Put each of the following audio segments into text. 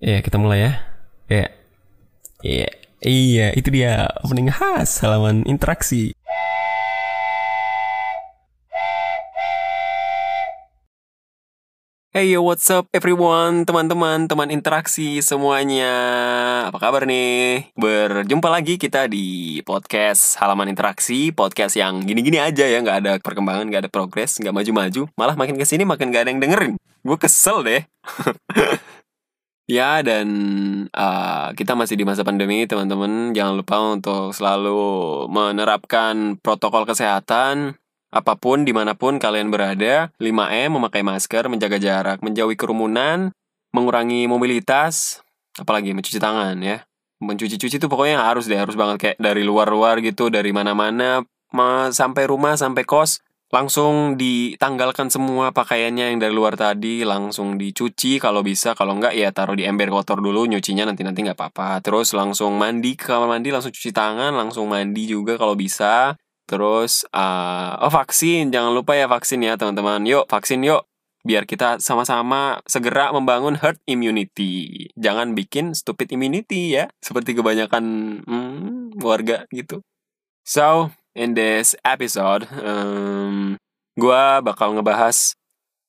Ya, kita mulai ya. Ya. Iya. Iya, itu dia opening khas halaman interaksi. Hey yo, what's up everyone, teman-teman, teman interaksi semuanya. Apa kabar nih? Berjumpa lagi kita di podcast halaman interaksi, podcast yang gini-gini aja ya, nggak ada perkembangan, nggak ada progres, nggak maju-maju. Malah makin ke sini makin nggak ada yang dengerin. Gue kesel deh. Ya, dan uh, kita masih di masa pandemi, teman-teman. Jangan lupa untuk selalu menerapkan protokol kesehatan. Apa pun, di mana pun kalian berada, 5M, memakai masker, menjaga jarak, menjauhi kerumunan, mengurangi mobilitas, apalagi mencuci tangan ya. Mencuci-cuci itu pokoknya harus deh, harus banget kayak dari luar-luar gitu, dari mana-mana, ma- sampai rumah, sampai kos, langsung ditanggalkan semua pakaiannya yang dari luar tadi langsung dicuci kalau bisa kalau enggak ya taruh di ember kotor dulu nyucinya nanti nanti nggak apa-apa. Terus langsung mandi ke kamar mandi langsung cuci tangan langsung mandi juga kalau bisa. Terus uh, oh vaksin jangan lupa ya vaksin ya teman-teman. Yuk vaksin yuk biar kita sama-sama segera membangun herd immunity. Jangan bikin stupid immunity ya seperti kebanyakan hmm, warga gitu. So in this episode, um, gue bakal ngebahas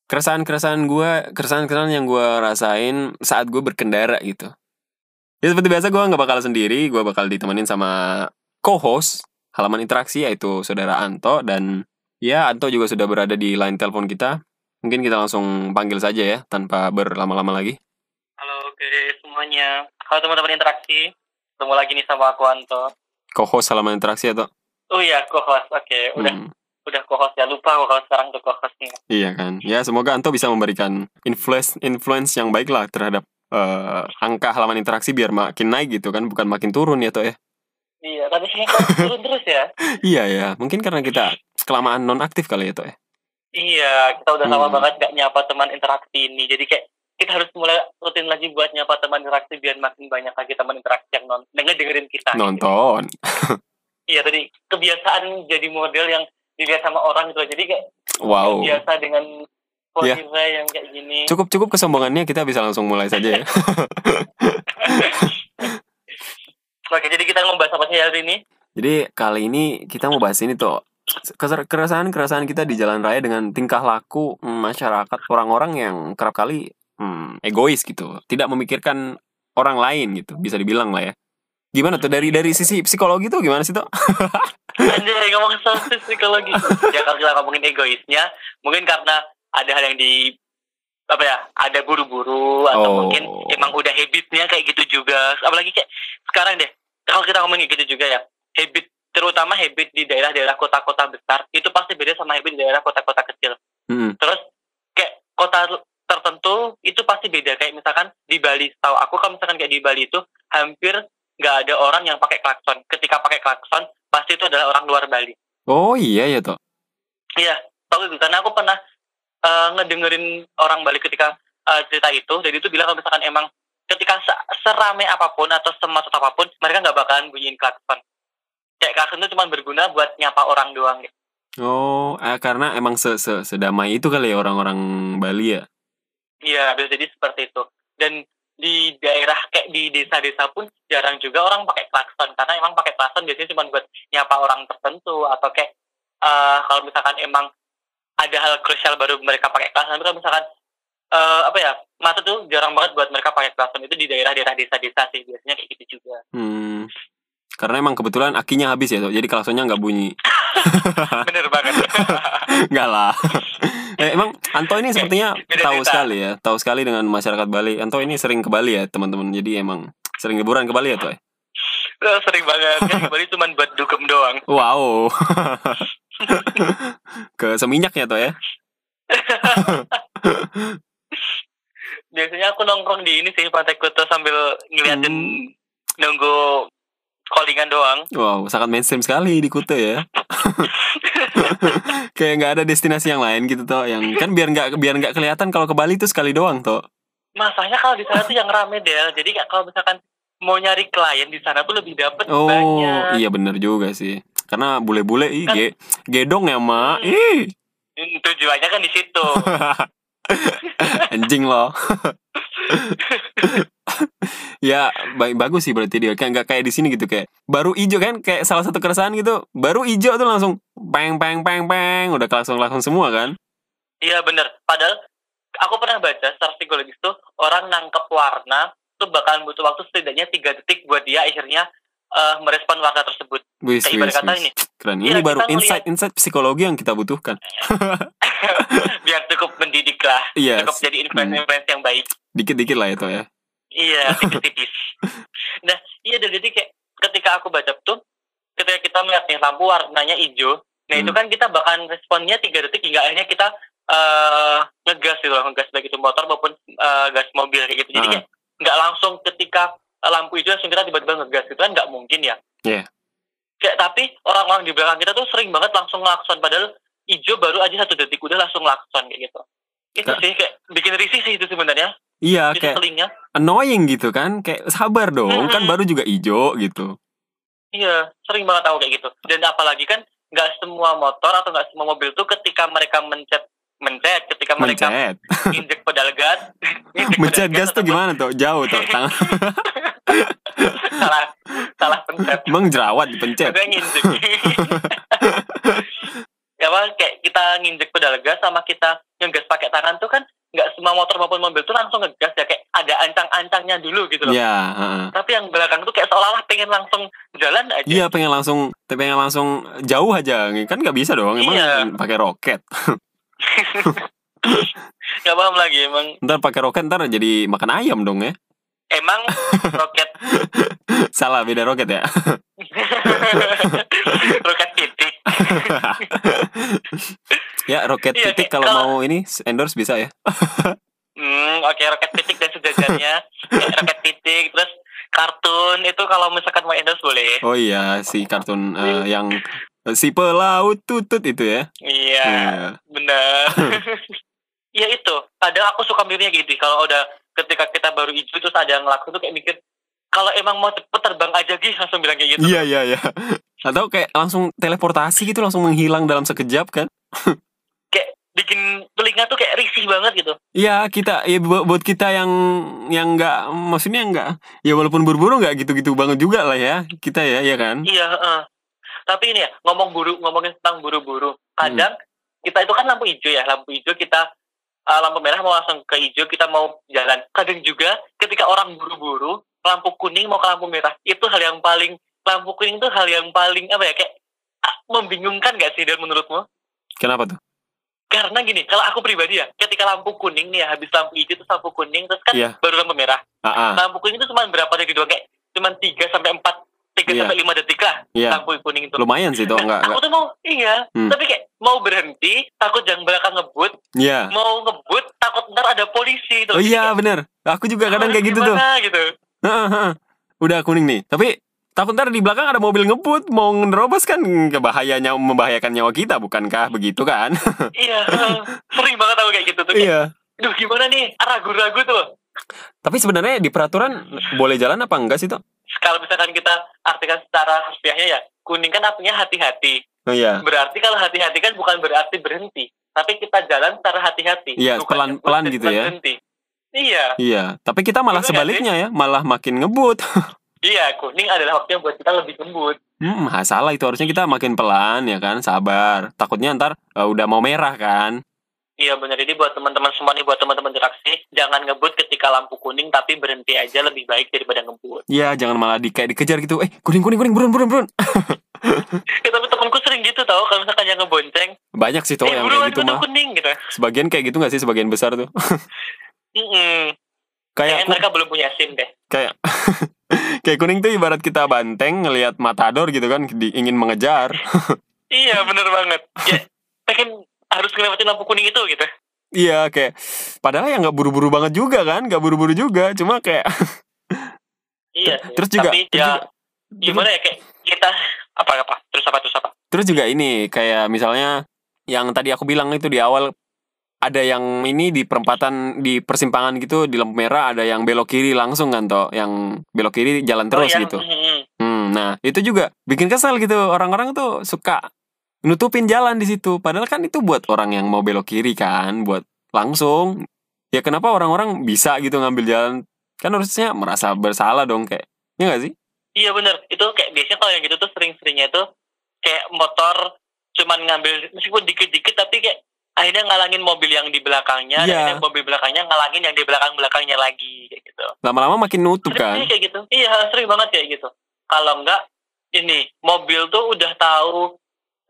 keresahan-keresahan gue, keresahan-keresahan yang gue rasain saat gue berkendara gitu. Ya seperti biasa gue nggak bakal sendiri, gue bakal ditemenin sama co-host halaman interaksi yaitu saudara Anto dan ya Anto juga sudah berada di line telepon kita. Mungkin kita langsung panggil saja ya tanpa berlama-lama lagi. Halo oke semuanya. Halo teman-teman interaksi. Ketemu lagi nih sama aku Anto. Co-host halaman interaksi atau? Oh iya, co-host. Oke, udah Hmm, udah co-host ya. Lupa kalau sekarang tuh co-hostnya. iya kan. Ya semoga Anto bisa memberikan influence influence yang baik lah terhadap eh, angka halaman interaksi biar makin naik gitu kan, bukan makin turun ya toh ya. Iya, tapi kok turun terus ya. Iya ya, mungkin karena kita kelamaan non aktif kali ya toh ya. Iya, kita udah lama Hmm. banget gak nyapa teman interaksi ini. Jadi kayak kita harus mulai rutin lagi buat nyapa teman interaksi biar makin banyak lagi teman interaksi yang non denger dengerin kita. gitu. Iya, tadi kebiasaan jadi model yang dilihat sama orang gitu. Jadi kayak Wow. biasa dengan Iya. posisi yang kayak gini. Cukup cukup kesombongannya kita bisa langsung mulai saja ya. Oke, jadi kita ngebahas apa sih hari ini? Jadi kali ini kita mau bahas ini tuh keresahan-keresahan kita di jalan raya dengan tingkah laku masyarakat orang-orang yang kerap kali mm, egois gitu, tidak memikirkan orang lain gitu, bisa dibilang lah ya. Gimana tuh dari dari sisi psikologi tuh gimana sih tuh? Anjay, ngomong soal psikologi. ya kalau kita ngomongin egoisnya, mungkin karena ada hal yang di apa ya, ada buru-buru atau Oh. mungkin emang udah habitnya kayak gitu juga. Apalagi kayak sekarang deh, kalau kita ngomongin gitu juga ya, habit terutama habit di daerah-daerah kota-kota besar itu pasti beda sama habit di daerah kota-kota kecil. Mm, Terus kayak kota tertentu itu pasti beda. Kayak misalkan di Bali, tahu aku kalau misalkan kayak di Bali itu hampir nggak ada orang yang pakai klakson. Ketika pakai klakson, pasti itu adalah orang luar Bali. Oh iya ya toh. Iya, tahu itu karena aku pernah eh, ngedengerin orang Bali ketika eh, cerita itu, dan itu bilang kalau misalkan emang ketika se- serame apa pun atau semacam apa pun, mereka nggak bakalan bunyiin klakson. Kayak klakson itu cuma berguna buat nyapa orang doang. Gitu. Oh, eh, karena emang se -se sedamai itu kali ya orang-orang Bali ya. Iya, bisa jadi seperti itu. Dan di daerah di desa-desa pun jarang juga orang pakai klakson karena emang pakai klakson biasanya cuma buat nyapa orang tertentu atau kayak eh, kalau misalkan emang ada hal krusial baru mereka pakai klakson kalau misalkan eh, apa ya masa tuh jarang banget buat mereka pakai klakson itu di daerah-daerah desa-desa sih biasanya kayak gitu juga Hmm. Karena emang kebetulan akinya habis ya, toh. jadi klaksonnya nggak bunyi. bener banget Enggak lah. eh, emang Anto ini sepertinya Beda tahu cerita. sekali ya, tahu sekali dengan masyarakat Bali. Anto ini sering ke Bali ya, teman-teman. Jadi emang sering liburan ke Bali ya, ya? Eh, sering banget kan Bali cuma buat dugem doang Wow. ke Seminyak ya, toh ya? biasanya aku nongkrong di ini sih Pantai Kuta sambil ngeliatin Hmm. nunggu callingan doang Wow, sangat mainstream sekali di Kuta ya. Kayak nggak ada destinasi yang lain gitu toh, yang kan biar nggak biar nggak kelihatan kalau ke Bali itu sekali doang toh. masanya kalau di sana tuh yang rame Del jadi kalau misalkan mau nyari klien di sana tuh lebih dapet Oh, banyak iya bener juga sih. Karena bule-bule ih Kan- ge- gedong ya, Mak. Hmm. Ih. Hmm, tujuannya kan di situ Anjing loh. ya ba- bagus sih berarti dia kayak nggak kayak di sini gitu kayak baru ijo kan kayak salah satu keresahan gitu baru ijo tuh langsung peng peng peng peng udah langsung langsung semua kan Iya bener. Padahal aku pernah baca secara psikologis tuh orang nangkep warna tuh bakalan butuh waktu setidaknya tiga detik buat dia akhirnya eh, merespon warna tersebut. wis Kayak wis, kata wis. ini. keren ini baru kita ngeliat- insight insight psikologi yang kita butuhkan Biar cukup mendidik lah. Iya, Cukup jadi influence-influence yang baik. dikit dikit lah itu ya Iya, tipis-tipis. nah, iya dan jadi kayak ketika aku baca tuh, ketika kita melihat nih lampu warnanya hijau, nah itu Hmm. kan kita bakalan responnya tiga detik hingga akhirnya kita eh ngegas gitu ngegas baik itu motor maupun eh, gas mobil kayak gitu. Jadi Ah. kayak nggak langsung ketika lampu hijau langsung kita tiba-tiba ngegas itu kan nggak mungkin ya. Iya. Kayak tapi orang-orang di belakang kita tuh sering banget langsung ngelakson padahal hijau baru aja satu detik udah langsung ngelakson kayak gitu. Itu sih kayak bikin risih sih itu sebenarnya. Iya Itu kayak selingnya. annoying gitu kan kayak sabar dong kan Mm-mm. baru juga ijo gitu Iya, sering banget tahu kayak gitu. Dan apalagi kan nggak semua motor atau nggak semua mobil tuh ketika mereka mencet mencet, ketika mereka mencet injek pedal gas, mencet pedal gas tuh ataupun gimana tuh jauh tuh tangan salah salah pencet. emang jerawat dipencet Udah nginjek. ya kayak kita nginjek pedal gas sama kita ngegas pakai tangan tuh kan maupun mobil tuh langsung ngegas ya kayak ada ancang-ancangnya dulu gitu loh. Iya, heeh. Tapi yang belakang tuh kayak seolah-olah pengen langsung jalan aja. Iya pengen langsung pengen langsung jauh aja kan nggak bisa dong emang Iya. pakai roket Gak paham lagi emang ntar pakai roket ntar jadi makan ayam dong ya emang roket salah beda roket ya roket titik ya roket Iya, titik kayak kalau kalau- mau ini endorse bisa ya hmm oke roket titik dan sejajarnya. Roket titik terus kartun. Itu kalau misalkan mau endorse boleh. Oh iya si kartun eh, yang si pelaut tutut itu ya? Iya Iya. benar. Ya itu kadang aku suka mikirnya gitu. Kalau udah ketika kita baru hijau terus ada yang ngelakuin tuh kayak mikir kalau emang mau cepet terbang aja gitu langsung bilang kayak gitu. Iya iya iya. Atau kayak langsung teleportasi gitu langsung menghilang dalam sekejap kan? Kayak bikin telinga tuh kayak risih banget gitu Iya kita ya buat, kita yang yang nggak maksudnya nggak ya walaupun buru-buru nggak gitu-gitu banget juga lah ya kita ya ya kan Iya, heeh. tapi ini ya ngomong buru ngomongin tentang buru-buru. Kadang kita itu kan lampu hijau ya, lampu hijau kita uh, lampu merah mau langsung ke hijau kita mau jalan. Kadang juga ketika orang buru-buru lampu kuning mau ke lampu merah itu hal yang paling lampu kuning itu hal yang paling apa ya kayak ah, membingungkan gak sih dan menurutmu? kenapa tuh Karena gini, kalau aku pribadi ya, ketika lampu kuning nih ya, habis lampu hijau terus lampu kuning terus kan Iya. baru lampu merah. ah ah, Lampu kuning itu cuma berapa detik doang kayak cuma 3 sampai 4 3 Iya. sampai 5 detik lah iya lampu kuning itu. lumayan sih tuh Nah, nggak aku tuh mau iya, Hmm. tapi kayak mau berhenti, takut yang belakang ngebut, iya mau ngebut, takut ntar ada polisi tuh. oh iya bener aku juga kadang kayak gitu tuh gitu. Heeh. udah kuning nih tapi takut ntar di belakang ada mobil ngebut mau nerobos kan kebahayanya membahayakan nyawa kita bukankah begitu kan iya, sering banget aku kayak gitu tuh. Kayak, iya Duh gimana nih, ragu-ragu tuh. tapi sebenarnya di peraturan boleh jalan apa enggak sih tuh Kalau misalkan kita artikan secara harfiahnya ya, kuning kan artinya hati-hati. oh iya Berarti kalau hati-hati kan bukan berarti berhenti, tapi kita jalan secara hati-hati. Iya, pelan-pelan gitu ya. Berhenti. Iya, iya tapi kita malah nggak sebaliknya ya malah makin ngebut iya kuning adalah waktu yang buat kita lebih lembut. Hmm, ah, salah itu harusnya kita makin pelan ya kan, sabar. Takutnya ntar eh, udah mau merah kan. Iya benar ini buat teman-teman semua nih buat teman-teman interaksi jangan ngebut ketika lampu kuning tapi berhenti aja lebih baik daripada ngebut. Iya, jangan malah di kayak dikejar gitu. Eh, kuning kuning kuning burun burun burun. Ya, tapi temanku sering gitu tau kalau misalkan yang ngebonceng, Banyak sih tuh eh yang buruan kayak gitu mah. kuning gitu. Sebagian kayak gitu gak sih sebagian besar tuh. Mm-mm. Kayak mereka belum punya SIM deh. kayak kayak kuning tuh ibarat kita banteng ngelihat matador gitu kan di, ingin mengejar. iya bener banget. Ya pengen harus ngelewatin lampu kuning itu gitu. iya, kayak padahal ya nggak buru-buru banget juga kan, nggak buru-buru juga, cuma kayak Iya. terus juga Tapi terus ya juga- gimana ya kayak kita apa apa terus apa terus apa? Terus juga ini kayak misalnya yang tadi aku bilang itu di awal ada yang ini di perempatan di persimpangan gitu di lampu merah ada yang belok kiri langsung kan toh yang belok kiri jalan terus oh, yang- gitu. mm-mm. Hmm, nah itu juga bikin kesel gitu orang-orang tuh suka nutupin jalan di situ padahal kan itu buat orang yang mau belok kiri kan buat langsung ya kenapa orang-orang bisa gitu ngambil jalan Kan harusnya merasa bersalah dong kayak. Iya gak sih? Iya bener, itu kayak biasanya kalau yang gitu tuh sering-seringnya tuh kayak motor cuman ngambil meskipun dikit-dikit akhirnya ngalangin mobil yang di belakangnya, dan Iya. akhirnya mobil belakangnya ngalangin yang di belakang-belakangnya lagi kayak gitu. Lama-lama makin nutup Sering kan. sih kayak gitu. Iya, sering banget kayak gitu. Kalau enggak ini mobil tuh udah tahu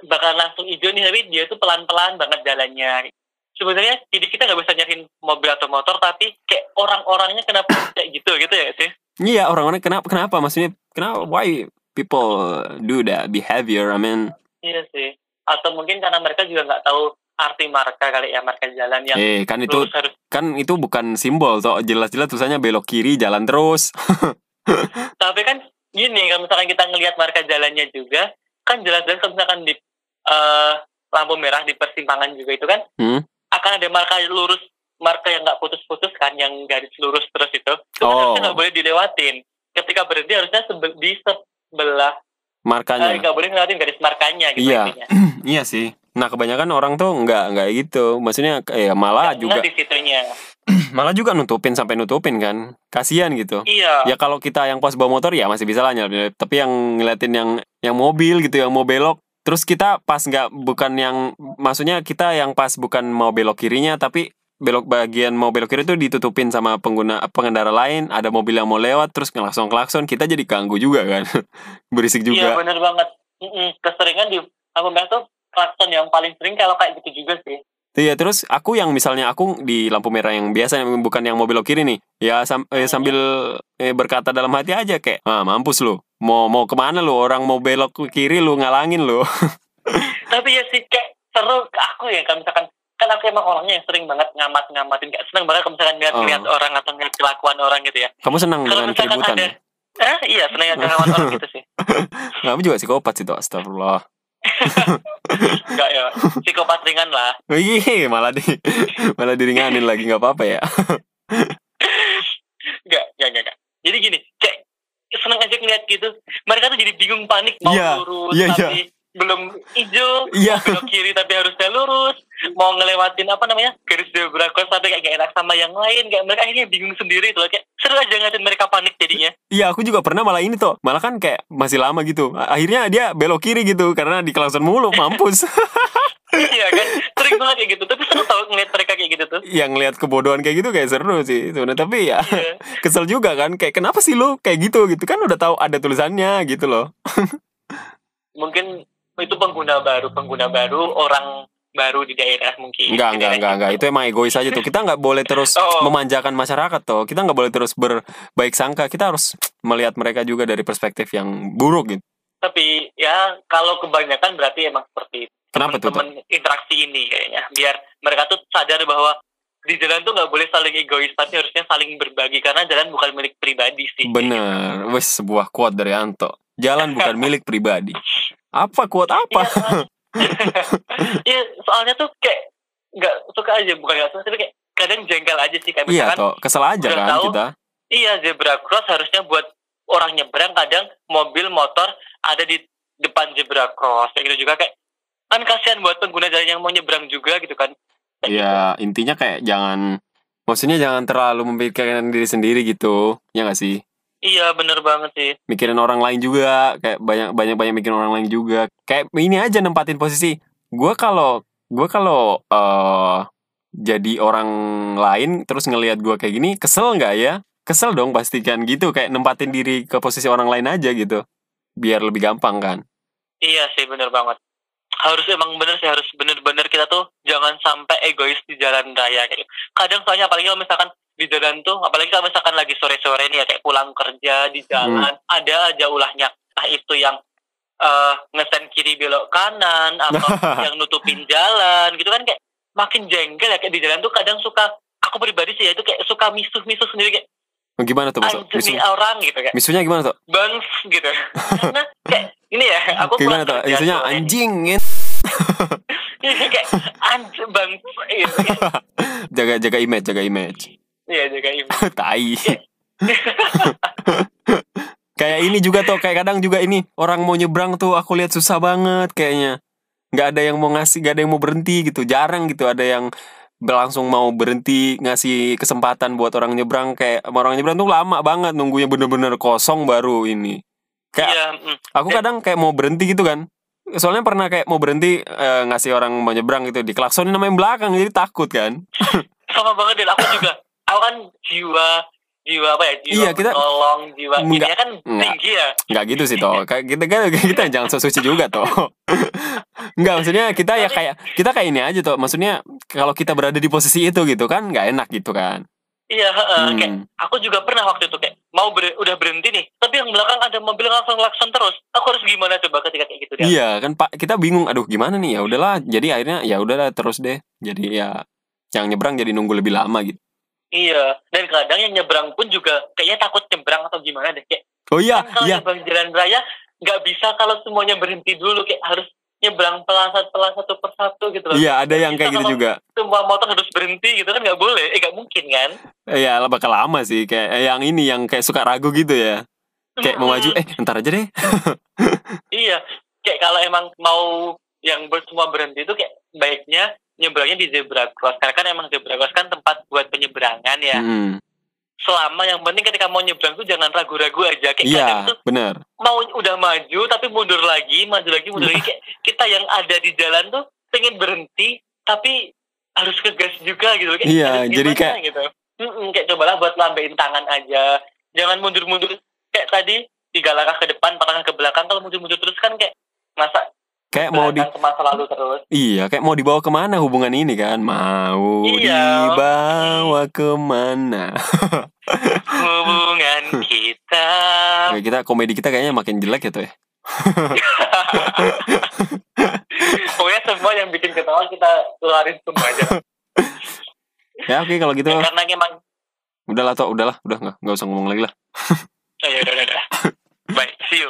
bakal langsung hijau nih tapi dia tuh pelan-pelan banget jalannya. Sebenarnya jadi kita nggak bisa nyariin mobil atau motor tapi kayak orang-orangnya kenapa kayak gitu gitu ya sih? Iya orang-orang kenapa kenapa maksudnya kenapa why people do that behavior I mean Iya sih. Atau mungkin karena mereka juga nggak tahu arti marka kali ya marka jalan yang eh kan itu harus. kan itu bukan simbol toh jelas-jelas tulisannya belok kiri jalan terus Tapi kan gini kalau misalkan kita ngelihat marka jalannya juga kan jelas-jelas kalau misalkan di eh, lampu merah di persimpangan juga itu kan Hmm. akan ada marka lurus marka yang nggak putus-putus kan yang garis lurus terus itu itu Oh. harusnya nggak boleh dilewatin ketika berhenti harusnya sebe- di sebelah eh, markanya nggak boleh ngelewatin garis markanya gitu Iya. iya sih nah kebanyakan orang tuh nggak nggak gitu. Maksudnya eh malah Nggak juga di situnya. malah juga nutupin sampai nutupin kan. Kasihan gitu. Iya. Ya kalau kita yang pas bawa motor ya masih bisa lah nyelip tapi yang ngeliatin yang yang mobil gitu yang mau belok. Terus kita pas nggak bukan yang maksudnya kita yang pas bukan mau belok kirinya tapi belok bagian mau belok kiri itu ditutupin sama pengguna pengendara lain. Ada mobil yang mau lewat terus ngelakson klakson kita jadi ganggu juga kan. Berisik iya juga bener banget. Mm-mm. keseringan di lampu merah tuh klakson yang paling sering kalau kayak gitu juga sih. Iya terus aku yang misalnya aku di lampu merah yang biasa yang bukan yang mau belok kiri nih. Ya sam- eh, sambil eh, berkata dalam hati aja kayak ah mampus lu. Mau mau ke mana lu? Orang mau belok ke kiri lu ngalangin lu. Tapi ya sih kayak seru ke aku ya kalau misalkan kan aku emang orangnya yang sering banget ngamat-ngamatin kayak seneng banget kalau misalkan ngeliat-ngeliat Oh. orang atau ngeliat kelakuan orang gitu ya. Kamu senang kalau dengan misalkan keributan ada ya? eh iya seneng ngelawan orang gitu sih. Kamu juga psikopat sih tuh astagfirullah enggak ya. Psikopat ringan lah. Ih, malah di malah diringanin lagi nggak apa-apa ya. Enggak enggak enggak, jadi gini kayak seneng aja ngeliat gitu. Mereka tuh jadi bingung panik mau Iya, lurus iya, iya. tapi belum hijau Iya. belok kiri tapi harusnya lurus. Mau ngelewatin apa namanya garis zebra cross tapi kayak gak enak sama yang lain. Kayak mereka akhirnya bingung sendiri tuh. Kayak seru aja ngeliatin mereka panik jadinya. Iya aku juga pernah malah ini tuh Malah kan kayak masih lama gitu. Akhirnya dia belok kiri gitu Karena di kelakson mulu Mampus. Iya kan? Sering banget kayak gitu. Tapi seru tau ngeliat mereka kayak gitu tuh. Yang ngeliat kebodohan kayak gitu kayak seru sih sebenarnya. Tapi ya Iya. kesel juga kan. Kayak kenapa sih lu kayak gitu? gitu. Kan udah tahu ada tulisannya gitu loh. Mungkin itu pengguna baru pengguna baru orang baru di daerah mungkin. Enggak enggak enggak enggak Itu emang egois aja tuh. Kita nggak boleh terus Oh. memanjakan masyarakat tuh Kita nggak boleh terus berbaik sangka. Kita harus melihat mereka juga dari perspektif yang buruk gitu. Tapi ya kalau kebanyakan berarti emang seperti itu. Kenapa tuh? Tok? temen interaksi ini kayaknya. Biar mereka tuh sadar bahwa di jalan tuh nggak boleh saling egois tapi harusnya saling berbagi. Karena jalan bukan milik pribadi sih Bener. Wes sebuah quote dari Anto. Jalan bukan milik pribadi Apa quote apa? Iya soalnya tuh kayak nggak suka aja bukan nggak suka tapi kayak kadang jengkel aja sih kayak Iya toh Kesel aja kan tahu. kita iya zebra cross harusnya buat orang nyebrang kadang mobil motor ada di depan zebra cross kayak gitu juga kayak kan kasihan buat pengguna jalan yang mau nyebrang juga gitu kan Kayak gitu. Ya intinya kayak jangan Maksudnya jangan terlalu memikirkan diri sendiri gitu Ya gak sih? Iya bener banget sih Mikirin orang lain juga Kayak banyak banyak banyak mikirin orang lain juga Kayak ini aja nempatin posisi Gue kalau Gue kalau eh Jadi orang lain Terus ngelihat gue kayak gini Kesel nggak ya? Kesel dong pastikan gitu Kayak nempatin diri ke posisi orang lain aja gitu Biar lebih gampang kan Iya sih bener banget. Harus emang bener sih harus bener-bener kita tuh jangan sampai egois di jalan raya gitu. Kadang soalnya apalagi kalau misalkan di jalan tuh apalagi kalau misalkan lagi sore-sore nih ya kayak pulang kerja di jalan ada aja ulahnya. Nah itu yang eh ngesen kiri belok kanan atau yang nutupin jalan gitu kan kayak makin jengkel ya kayak di jalan tuh kadang suka aku pribadi sih ya itu kayak suka misuh-misuh sendiri kayak Gimana tuh maksud? anjir nih Misu, orang gitu kayak misunya gimana tuh? bans gitu karena kayak ini ya aku Gimana pulang tuh? nih. anjing kayak anjir bang gitu. Jaga jaga image, jaga image. Iya jaga ibu. tai kayak ini juga tuh kayak kadang juga ini orang mau nyebrang tuh aku lihat susah banget kayaknya nggak ada yang mau ngasih nggak ada yang mau berhenti gitu jarang gitu ada yang langsung mau berhenti ngasih kesempatan buat orang nyebrang kayak orang nyebrang tuh lama banget nunggunya bener-bener kosong baru ini. Kayak Iya, mm. aku kadang kayak mau berhenti gitu kan. Soalnya pernah kayak mau berhenti eh, ngasih orang mau nyebrang gitu di klaksonin namanya belakang jadi takut kan. sama banget dan aku juga aku kan jiwa jiwa apa ya jiwa Iya, kita- menolong jiwa Enggak, ininya kan enggak. tinggi ya Nggak gitu sih toh. Kayak kita kan kita jangan sok suci juga toh. Nggak maksudnya kita ya kayak kita kayak ini aja toh. Maksudnya kalau kita berada di posisi itu gitu kan nggak enak gitu kan. iya heeh, kayak Hmm. aku juga pernah waktu itu kayak mau ber- udah berhenti nih tapi yang belakang ada mobil langsung klakson terus aku harus gimana coba ketika kayak gitu dia Iya kan Pak kita bingung aduh gimana nih ya udahlah jadi akhirnya ya udahlah terus deh jadi ya yang nyebrang jadi nunggu lebih lama gitu. Iya dan kadang yang nyebrang pun juga kayaknya takut nyebrang atau gimana deh kayak Oh iya kan kalau iya nyebrang jalan raya nggak bisa kalau semuanya berhenti dulu kayak harus nyebrang pelan pelan satu persatu gitu loh iya ada yang kayak gitu juga. semua motor harus berhenti gitu kan nggak boleh eh nggak mungkin kan Iya bakal lama sih kayak eh, yang ini yang kayak suka ragu gitu ya. Kayak mau maju eh ntar aja deh. Iya, kayak kalau emang mau yang semua berhenti itu kayak baiknya nyebrangnya di zebra cross karena kan emang zebra cross kan tempat buat penyeberangan ya. Mm. Selama yang penting ketika mau nyebrang tuh jangan ragu-ragu aja kayak kadang tuh benar. mau udah maju tapi mundur lagi, maju lagi, mundur lagi kayak kita yang ada di jalan tuh pengen berhenti tapi harus ke gas juga gitu kayak Iya, jadi kayak- gitu. Mm-mm, kayak cobalah buat lambain tangan aja. Jangan mundur-mundur kayak tadi tiga langkah ke depan, empat langkah ke belakang kalau mundur-mundur terus kan kayak masa kayak mau di selalu terus. Iya, kayak mau dibawa ke mana hubungan ini kan? Mau iya. dibawa ke mana? hubungan kita. Oke, kita komedi kita kayaknya makin jelek ya tuh ya. Pokoknya semua yang bikin ketawa kita keluarin semua aja. ya oke okay, kalau gitu. Ya, karena emang udahlah toh udahlah udah nggak nggak usah ngomong lagi lah. Ayo, udah udah udah. Bye, see you.